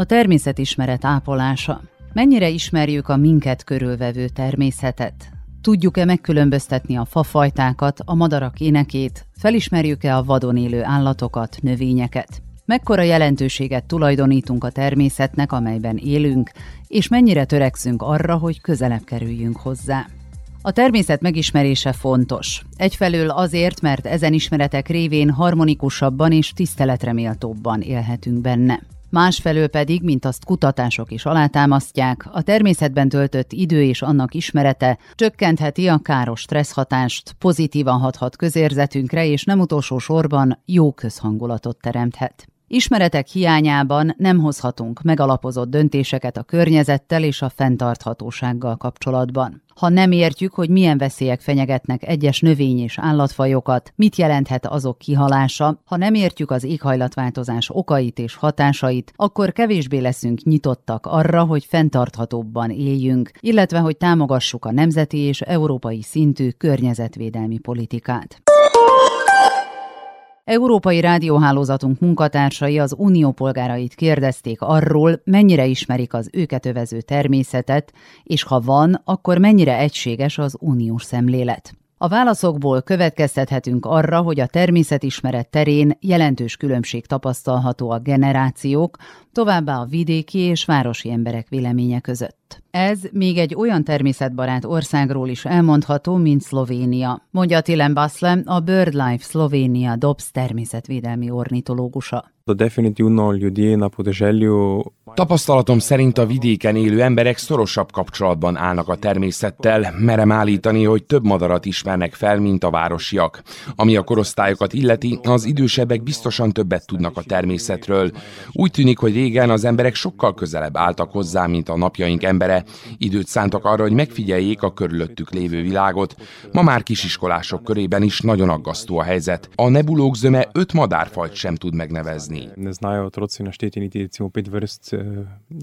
A természetismeret ápolása. Mennyire ismerjük a minket körülvevő természetet? Tudjuk-e megkülönböztetni a fafajtákat, a madarak énekét? Felismerjük-e a vadon élő állatokat, növényeket? Mekkora jelentőséget tulajdonítunk a természetnek, amelyben élünk, és mennyire törekszünk arra, hogy közelebb kerüljünk hozzá? A természet megismerése fontos. Egyfelől azért, mert ezen ismeretek révén harmonikusabban és tiszteletreméltóbban élhetünk benne. Másfelől pedig, mint azt kutatások is alátámasztják, a természetben töltött idő és annak ismerete csökkentheti a káros stresszhatást, pozitívan hathat közérzetünkre, és nem utolsó sorban jó közhangulatot teremthet. Ismeretek hiányában nem hozhatunk megalapozott döntéseket a környezettel és a fenntarthatósággal kapcsolatban. Ha nem értjük, hogy milyen veszélyek fenyegetnek egyes növény- és állatfajokat, mit jelenthet azok kihalása, ha nem értjük az éghajlatváltozás okait és hatásait, akkor kevésbé leszünk nyitottak arra, hogy fenntarthatóbban éljünk, illetve hogy támogassuk a nemzeti és európai szintű környezetvédelmi politikát. Európai rádióhálózatunk munkatársai az unió polgárait kérdezték arról, mennyire ismerik az őket övező természetet, és ha van, akkor mennyire egységes az uniós szemlélet. A válaszokból következtethetünk arra, hogy a természetismeret terén jelentős különbség tapasztalható a generációk, továbbá a vidéki és városi emberek véleménye között. Ez még egy olyan természetbarát országról is elmondható, mint Szlovénia, mondja Tilen Basle, a BirdLife Szlovénia DOBS természetvédelmi ornitológusa. Definitivno ljudje na Tapasztalatom szerint a vidéken élő emberek szorosabb kapcsolatban állnak a természettel, merem állítani, hogy több madarat ismernek fel, mint a városiak. Ami a korosztályokat illeti, az idősebbek biztosan többet tudnak a természetről. Úgy tűnik, hogy régen az emberek sokkal közelebb álltak hozzá, mint a napjaink embere. Időt szántak arra, hogy megfigyeljék a körülöttük lévő világot. Ma már kisiskolások körében is nagyon aggasztó a helyzet. A nebulók zöme öt madárfajt sem tud megnevezni. ne znajo otroci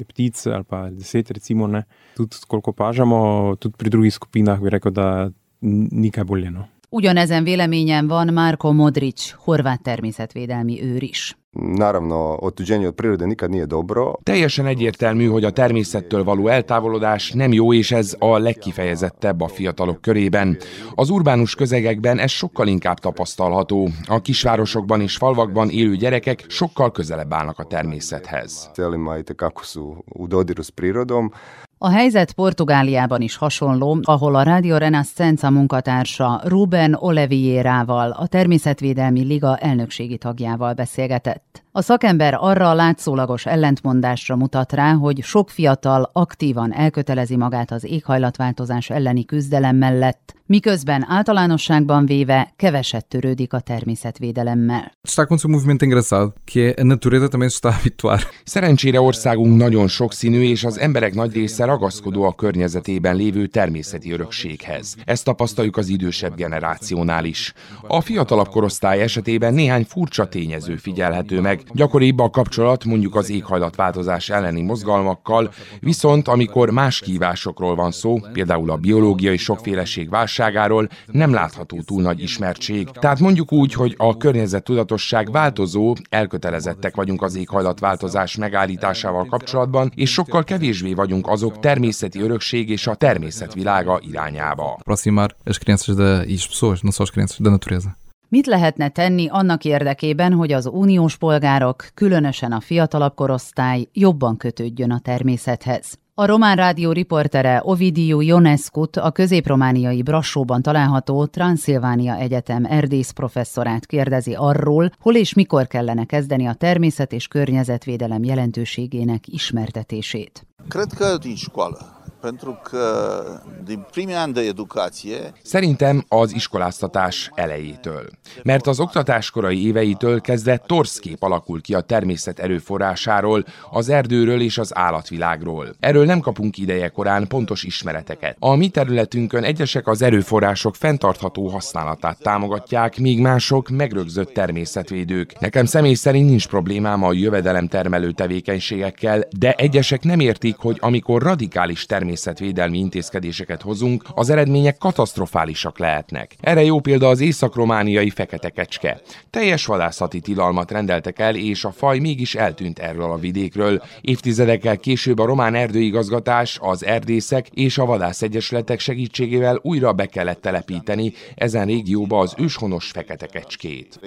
ptic ali pa deset recimo ne. Tudi koliko pažamo, tudi pri drugih skupinah bi rekel, da ni kaj bolje. No. Ugyanezen véleményen van Marko Modric, horvát természetvédelmi őr is. Naravno, otuđenje od prirode nikad nije dobro. Teljesen egyértelmű, hogy a természettől való eltávolodás nem jó, és ez a legkifejezettebb a fiatalok körében. Az urbánus közegekben ez sokkal inkább tapasztalható. A kisvárosokban és falvakban élő gyerekek sokkal közelebb állnak a természethez. Selima i tekako su u dodiru s prirodom. A helyzet Portugáliában is hasonló, ahol a Radio Renascença munkatársa Ruben Olivierával, a Természetvédelmi Liga elnökségi tagjával beszélgetett. A szakember arra a látszólagos ellentmondásra mutat rá, hogy sok fiatal aktívan elkötelezi magát az éghajlatváltozás elleni küzdelem mellett, miközben általánosságban véve keveset törődik a természetvédelemmel. Está a acontecer um movimento engraçado, que é a natureza também se está a habituar. Szerencsére országunk nagyon sokszínű, és az emberek nagy része ragaszkodó a környezetében lévő természeti örökséghez. Ezt tapasztaljuk az idősebb generációnál is. A fiatalabb korosztály esetében néhány furcsa tényező figyelhető meg. Gyakoribb a kapcsolat mondjuk az éghajlatváltozás elleni mozgalmakkal, viszont amikor más kívásokról van szó, például a biológiai sokféleség válságáról, nem látható túl nagy ismertség. Tehát mondjuk úgy, hogy a környezettudatosság változó, elkötelezettek vagyunk az éghajlatváltozás megállításával kapcsolatban, és sokkal kevésbé vagyunk azok természeti örökség és a természet világa irányába. Aproximar as crianças da, e as pessoas, não só as crianças, da natureza. Mit lehetne tenni annak érdekében, hogy az uniós polgárok, különösen a fiatalabb korosztály jobban kötődjön a természethez? A Román Rádió riportere Ovidiu Ionescut, a középromániai Brassóban található Transzilvánia Egyetem erdész professzorát kérdezi arról, hol és mikor kellene kezdeni a természet és környezetvédelem jelentőségének ismertetését. Cred că din școală, pentru că din primii ani de educație Szerintem az iskoláztatás elejétől. Mert az oktatás korai éveitől kezdve torsz kép alakul ki a természet erőforrásáról, az erdőről és az állatvilágról. Erről nem kapunk ideje korán pontos ismereteket. A mi területünkön egyesek az erőforrások fenntartható használatát támogatják, míg mások megrögzött természetvédők. Nekem személy szerint nincs problémám a jövedelemtermelő tevékenységekkel, de egyesek nem értik, hogy amikor radikális természet természetvédelmi intézkedéseket hozunk, az eredmények katasztrofálisak lehetnek. Erre jó példa az észak-romániai fekete kecske. Teljes vadászati tilalmat rendeltek el, és a faj mégis eltűnt erről a vidékről. Évtizedekkel később a román erdőigazgatás, az erdészek és a vadászegyesületek segítségével újra be kellett telepíteni ezen régióba az őshonos fekete kecskét.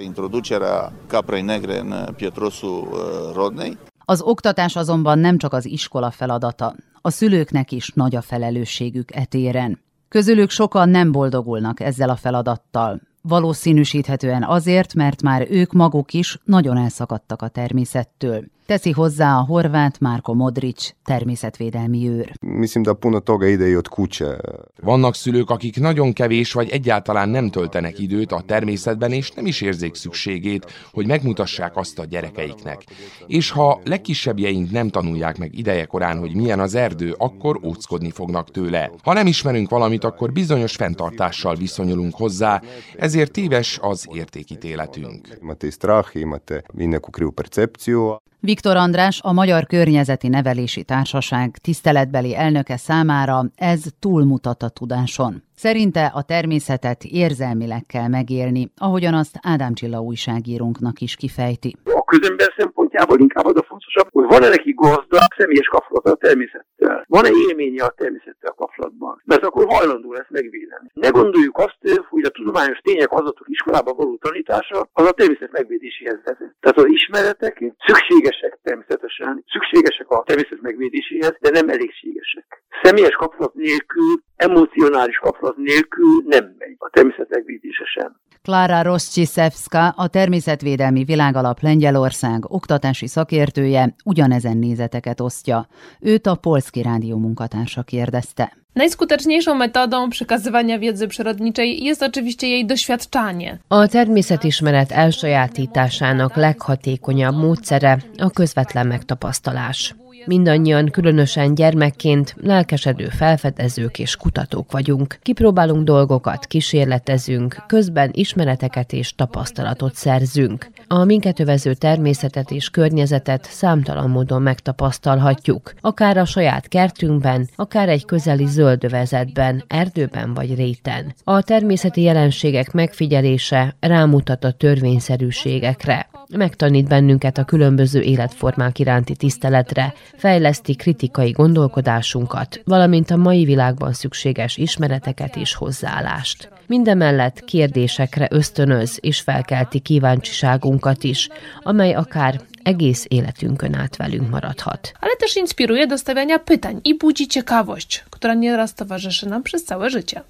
Az oktatás azonban nem csak az iskola feladata. A szülőknek is nagy a felelősségük etéren. Közülük sokan nem boldogulnak ezzel a feladattal. Valószínűsíthetően azért, mert már ők maguk is nagyon elszakadtak a természettől. Teszi hozzá a horvát Márko Modric, természetvédelmi őr. Mislim da puno toga ide i od kuće. Vannak szülők, akik nagyon kevés vagy egyáltalán nem töltenek időt a természetben, és nem is érzik szükségét, hogy megmutassák azt a gyerekeiknek. És ha legkisebbjeink nem tanulják meg ideje korán, hogy milyen az erdő, akkor óckodni fognak tőle. Ha nem ismerünk valamit, akkor bizonyos fenntartással viszonyulunk hozzá, ezért téves az értékítéletünk. Imate i strah, imate i neku krivu percepciju. Viktor András, a Magyar Környezeti Nevelési Társaság tiszteletbeli elnöke számára ez túlmutat a tudáson. Szerinte a természetet érzelmileg kell megélni, ahogyan azt Ádám Csilla újságírónknak is kifejti. A közember szempontjából inkább az a fontosabb, hogy van-e neki gazda, személyes kapcsolata a természettel. Van-e élménye a természettel kapcsolatban? Mert akkor hajlandó lesz megvédeni. Ne gondoljuk azt, hogy a tudományos tények adatok iskolában való tanítása az a természet megvédéséhez vezet. Tehát az ismeretek szükségesek természetesen, szükségesek a természet megvédéséhez, de nem elégségesek. Személyes kapcsolat nélkül, emocionális kapcsolat nélkül nem megy a természet megvédése sem. Klára Roszcsiszewska, a Természetvédelmi Világalap Lengyelország oktatási szakértője ugyanezen nézeteket osztja. Őt a Polski Rádió munkatársa kérdezte. Najskuteczniejszą metodą przekazywania wiedzy przyrodniczej jest oczywiście jej doświadczanie. A természetismeret elsajátításának leghatékonyabb módszere a közvetlen megtapasztalás. Mindannyian, különösen gyermekként lelkesedő felfedezők és kutatók vagyunk. Kipróbálunk dolgokat, kísérletezünk, közben ismereteket és tapasztalatot szerzünk. A minket övező természetet és környezetet számtalan módon megtapasztalhatjuk, akár a saját kertünkben, akár egy közeli zöldövezetben, erdőben vagy réten. A természeti jelenségek megfigyelése rámutat a törvényszerűségekre, megtanít bennünket a különböző életformák iránti tiszteletre, fejleszti kritikai gondolkodásunkat, valamint a mai világban szükséges ismereteket és hozzáállást. Mindemellett kérdésekre ösztönöz és felkelti kíváncsiságunkat is, amely akár egész életünkön át velünk maradhat. Ale też inspiruje do stawiania pytań i budzi ciekawość, która nieraz towarzyszy nam przez całe życie.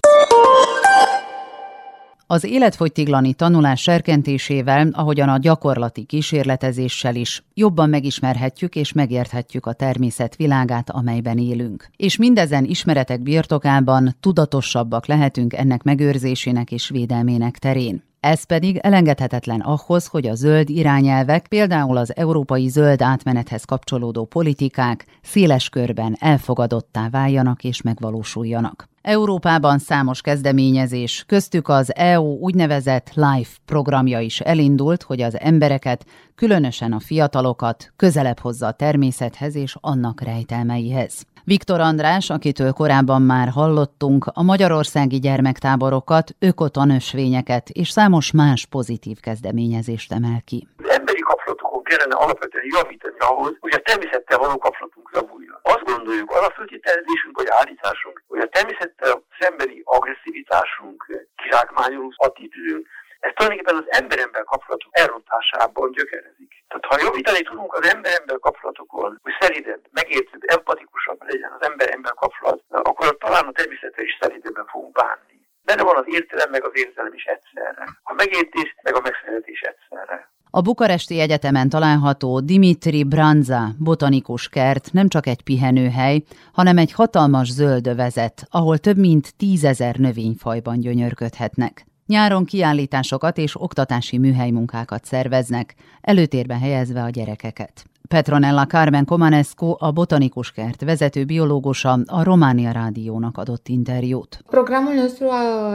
Az életfogytiglani tanulás serkentésével, ahogyan a gyakorlati kísérletezéssel is, jobban megismerhetjük és megérthetjük a természet világát, amelyben élünk. És mindezen ismeretek birtokában tudatosabbak lehetünk ennek megőrzésének és védelmének terén. Ez pedig elengedhetetlen ahhoz, hogy a zöld irányelvek, például az európai zöld átmenethez kapcsolódó politikák széles körben elfogadottá váljanak és megvalósuljanak. Európában számos kezdeményezés, köztük az EU úgynevezett LIFE programja is elindult, hogy az embereket, különösen a fiatalokat közelebb hozza a természethez és annak rejtelmeihez. Viktor András, akitől korábban már hallottunk, a magyarországi gyermektáborokat, ökotanösvényeket és számos más pozitív kezdeményezést emel ki. Kellene alapvetően javítani ahhoz, hogy a természettel való kapcsolatunk javuljon. Azt gondoljuk, az a föltételezésünk vagy állításunk, hogy a természettel szembeni agresszivitásunk, kizsákmányoló attitűdünk, ez tulajdonképpen az ember-ember kapcsolatok elrontásában gyökerezik. Tehát ha javítani tudunk az ember-ember kapcsolatokon, hogy szeridebb, megértőbb, empatikusabb legyen az ember-ember kapcsolat, akkor talán a természettel is szeridebben fogunk bánni. Benne van az értelem meg az érzelem is egyszerre. A megértés meg a megszeretés egyszerre. A Bukaresti Egyetemen található Dimitri Branza botanikus kert nem csak egy pihenőhely, hanem egy hatalmas zöldövezet, ahol több mint tízezer növényfajban gyönyörködhetnek. Nyáron kiállításokat és oktatási műhelymunkákat szerveznek, előtérbe helyezve a gyerekeket. Petronella Carmen Comanescu, a botanikus kert vezető biológusa, a Románia Rádiónak adott interjút. Programul nostru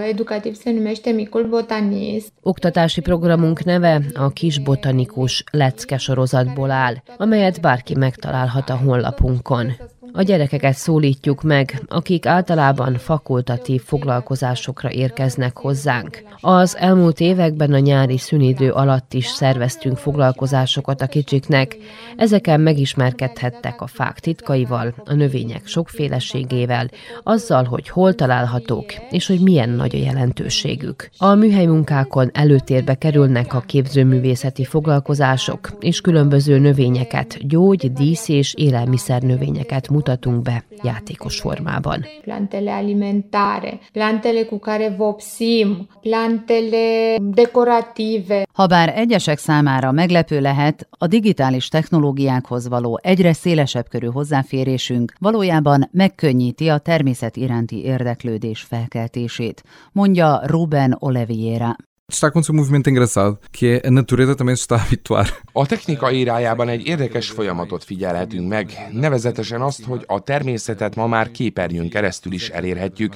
educativ se numește Micul Botanist. Oktatási programunk neve a Kis Botanikus lecke sorozatból áll, amelyet bárki megtalálhat a honlapunkon. A gyerekeket szólítjuk meg, akik általában fakultatív foglalkozásokra érkeznek hozzánk. Az elmúlt években a nyári szünidő alatt is szerveztünk foglalkozásokat a kicsiknek. Ezeken megismerkedhettek a fák titkaival, a növények sokféleségével, azzal, hogy hol találhatók, és hogy milyen nagy a jelentőségük. A műhelymunkákon előtérbe kerülnek a képzőművészeti foglalkozások, és különböző növényeket, gyógy, dísz és élelmiszer növényeket mutatunk be játékos formában. Plantele alimentare, plantele cu care vopsim, plantele decorative. Habár egyesek számára meglepő lehet, a digitális technológiákhoz való egyre szélesebb körű hozzáférésünk valójában megkönnyíti a természet iránti érdeklődés felkeltését, mondja Ruben Oliveira. Está a acontecer um movimento engraçado, que é a natureza também se está a habituar. A technika érájában egy érdekes folyamatot figyelhetünk meg, nevezetesen azt, hogy a természetet ma már képernyőn keresztül is elérhetjük,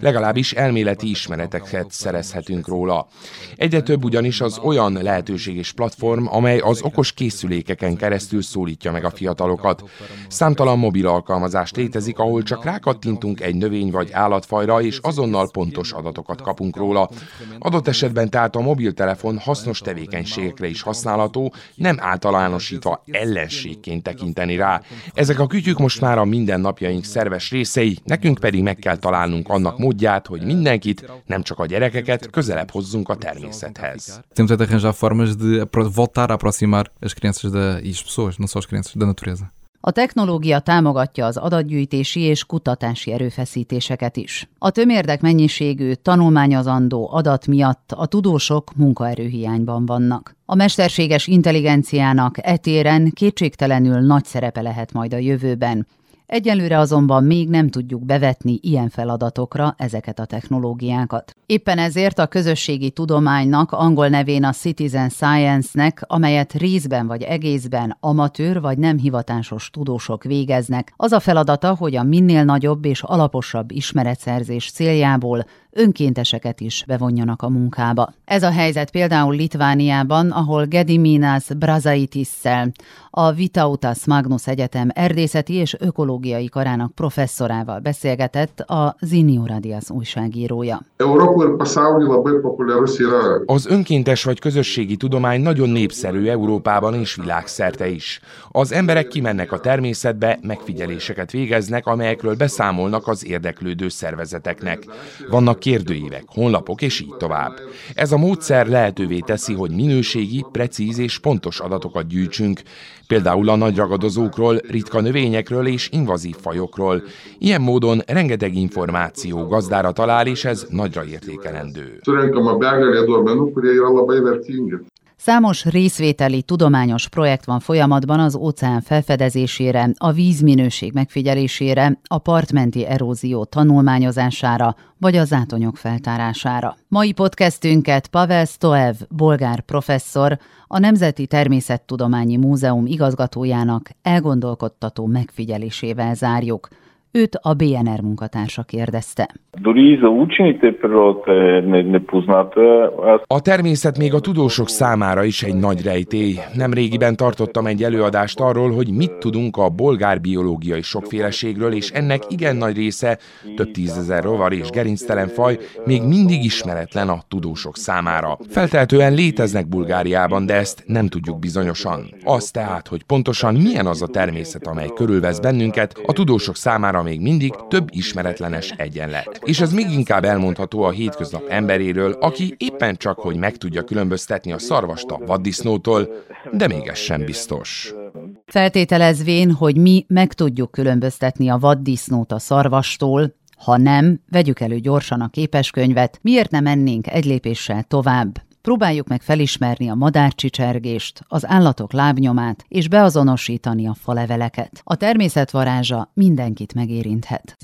legalábbis elméleti ismereteket szerezhetünk róla. Egyre több ugyanis az olyan lehetőség és platform, amely az okos készülékeken keresztül szólítja meg a fiatalokat. Számtalan mobil alkalmazás létezik, ahol csak rákattintunk egy növény vagy állatfajra, és azonnal pontos adatokat kapunk róla. Adott esetben tehát a mobiltelefon hasznos tevékenységekre is használható, nem általánosítva ellenségként tekinteni rá. Ezek a kütyük most már a mindennapjaink szerves részei, nekünk pedig meg kell találnunk annak módját, hogy mindenkit, nem csak a gyerekeket, közelebb hozzunk a természethez. Temos de arranjar formas de voltar a aproximar as crianças da, e as pessoas, não só as crianças, da natureza. A technológia támogatja az adatgyűjtési és kutatási erőfeszítéseket is. A tömérdek mennyiségű, tanulmányozandó adat miatt a tudósok munkaerőhiányban vannak. A mesterséges intelligenciának etéren kétségtelenül nagy szerepe lehet majd a jövőben, Egyelőre azonban még nem tudjuk bevetni ilyen feladatokra ezeket a technológiákat. Éppen ezért a közösségi tudománynak, angol nevén a Citizen Science-nek, amelyet részben vagy egészben amatőr vagy nem hivatásos tudósok végeznek, az a feladata, hogy a minél nagyobb és alaposabb ismeretszerzés céljából önkénteseket is bevonjanak a munkába. Ez a helyzet például Litvániában, ahol Gediminas Brazaitisszel, a Vitautas Magnus Egyetem erdészeti és ökológiai karának professzorával beszélgetett a Zinio Radias újságírója. Az önkéntes vagy közösségi tudomány nagyon népszerű Európában és világszerte is. Az emberek kimennek a természetbe, megfigyeléseket végeznek, amelyekről beszámolnak az érdeklődő szervezeteknek. Vannak kérdőívek, honlapok és így tovább. Ez a módszer lehetővé teszi, hogy minőségi, precíz és pontos adatokat gyűjtsünk, például a nagy ragadozókról, ritka növényekről és invazív fajokról. Ilyen módon rengeteg információ gazdára talál, és ez nagyra értékelendő. Számos részvételi tudományos projekt van folyamatban az óceán felfedezésére, a vízminőség megfigyelésére, a partmenti erózió tanulmányozására vagy a zátonyok feltárására. Mai podcastünket Pavel Stoev, bolgár professzor, a Nemzeti Természettudományi Múzeum igazgatójának elgondolkodtató megfigyelésével zárjuk – Őt a BNR munkatársa kérdezte. A természet még a tudósok számára is egy nagy rejtély. Nemrégiben tartottam egy előadást arról, hogy mit tudunk a bolgár biológiai sokféleségről, és ennek igen nagy része, több tízezer rovar és gerinctelen faj, még mindig ismeretlen a tudósok számára. Feltehetően léteznek Bulgáriában, de ezt nem tudjuk bizonyosan. Az tehát, hogy pontosan milyen az a természet, amely körülvesz bennünket, a tudósok még mindig több ismeretlenes egyenlet. És ez még inkább elmondható a hétköznap emberéről, aki éppen csak, hogy meg tudja különböztetni a szarvast a vaddisznótól, de még ez sem biztos. Feltételezvén, hogy mi meg tudjuk különböztetni a vaddisznót a szarvastól, ha nem, vegyük elő gyorsan a képeskönyvet, miért nem mennénk egy lépéssel tovább, Próbáljuk meg felismerni a madárcsicsergést, az állatok lábnyomát, és beazonosítani a faleveleket. A természet varázsa mindenkit megérinthet.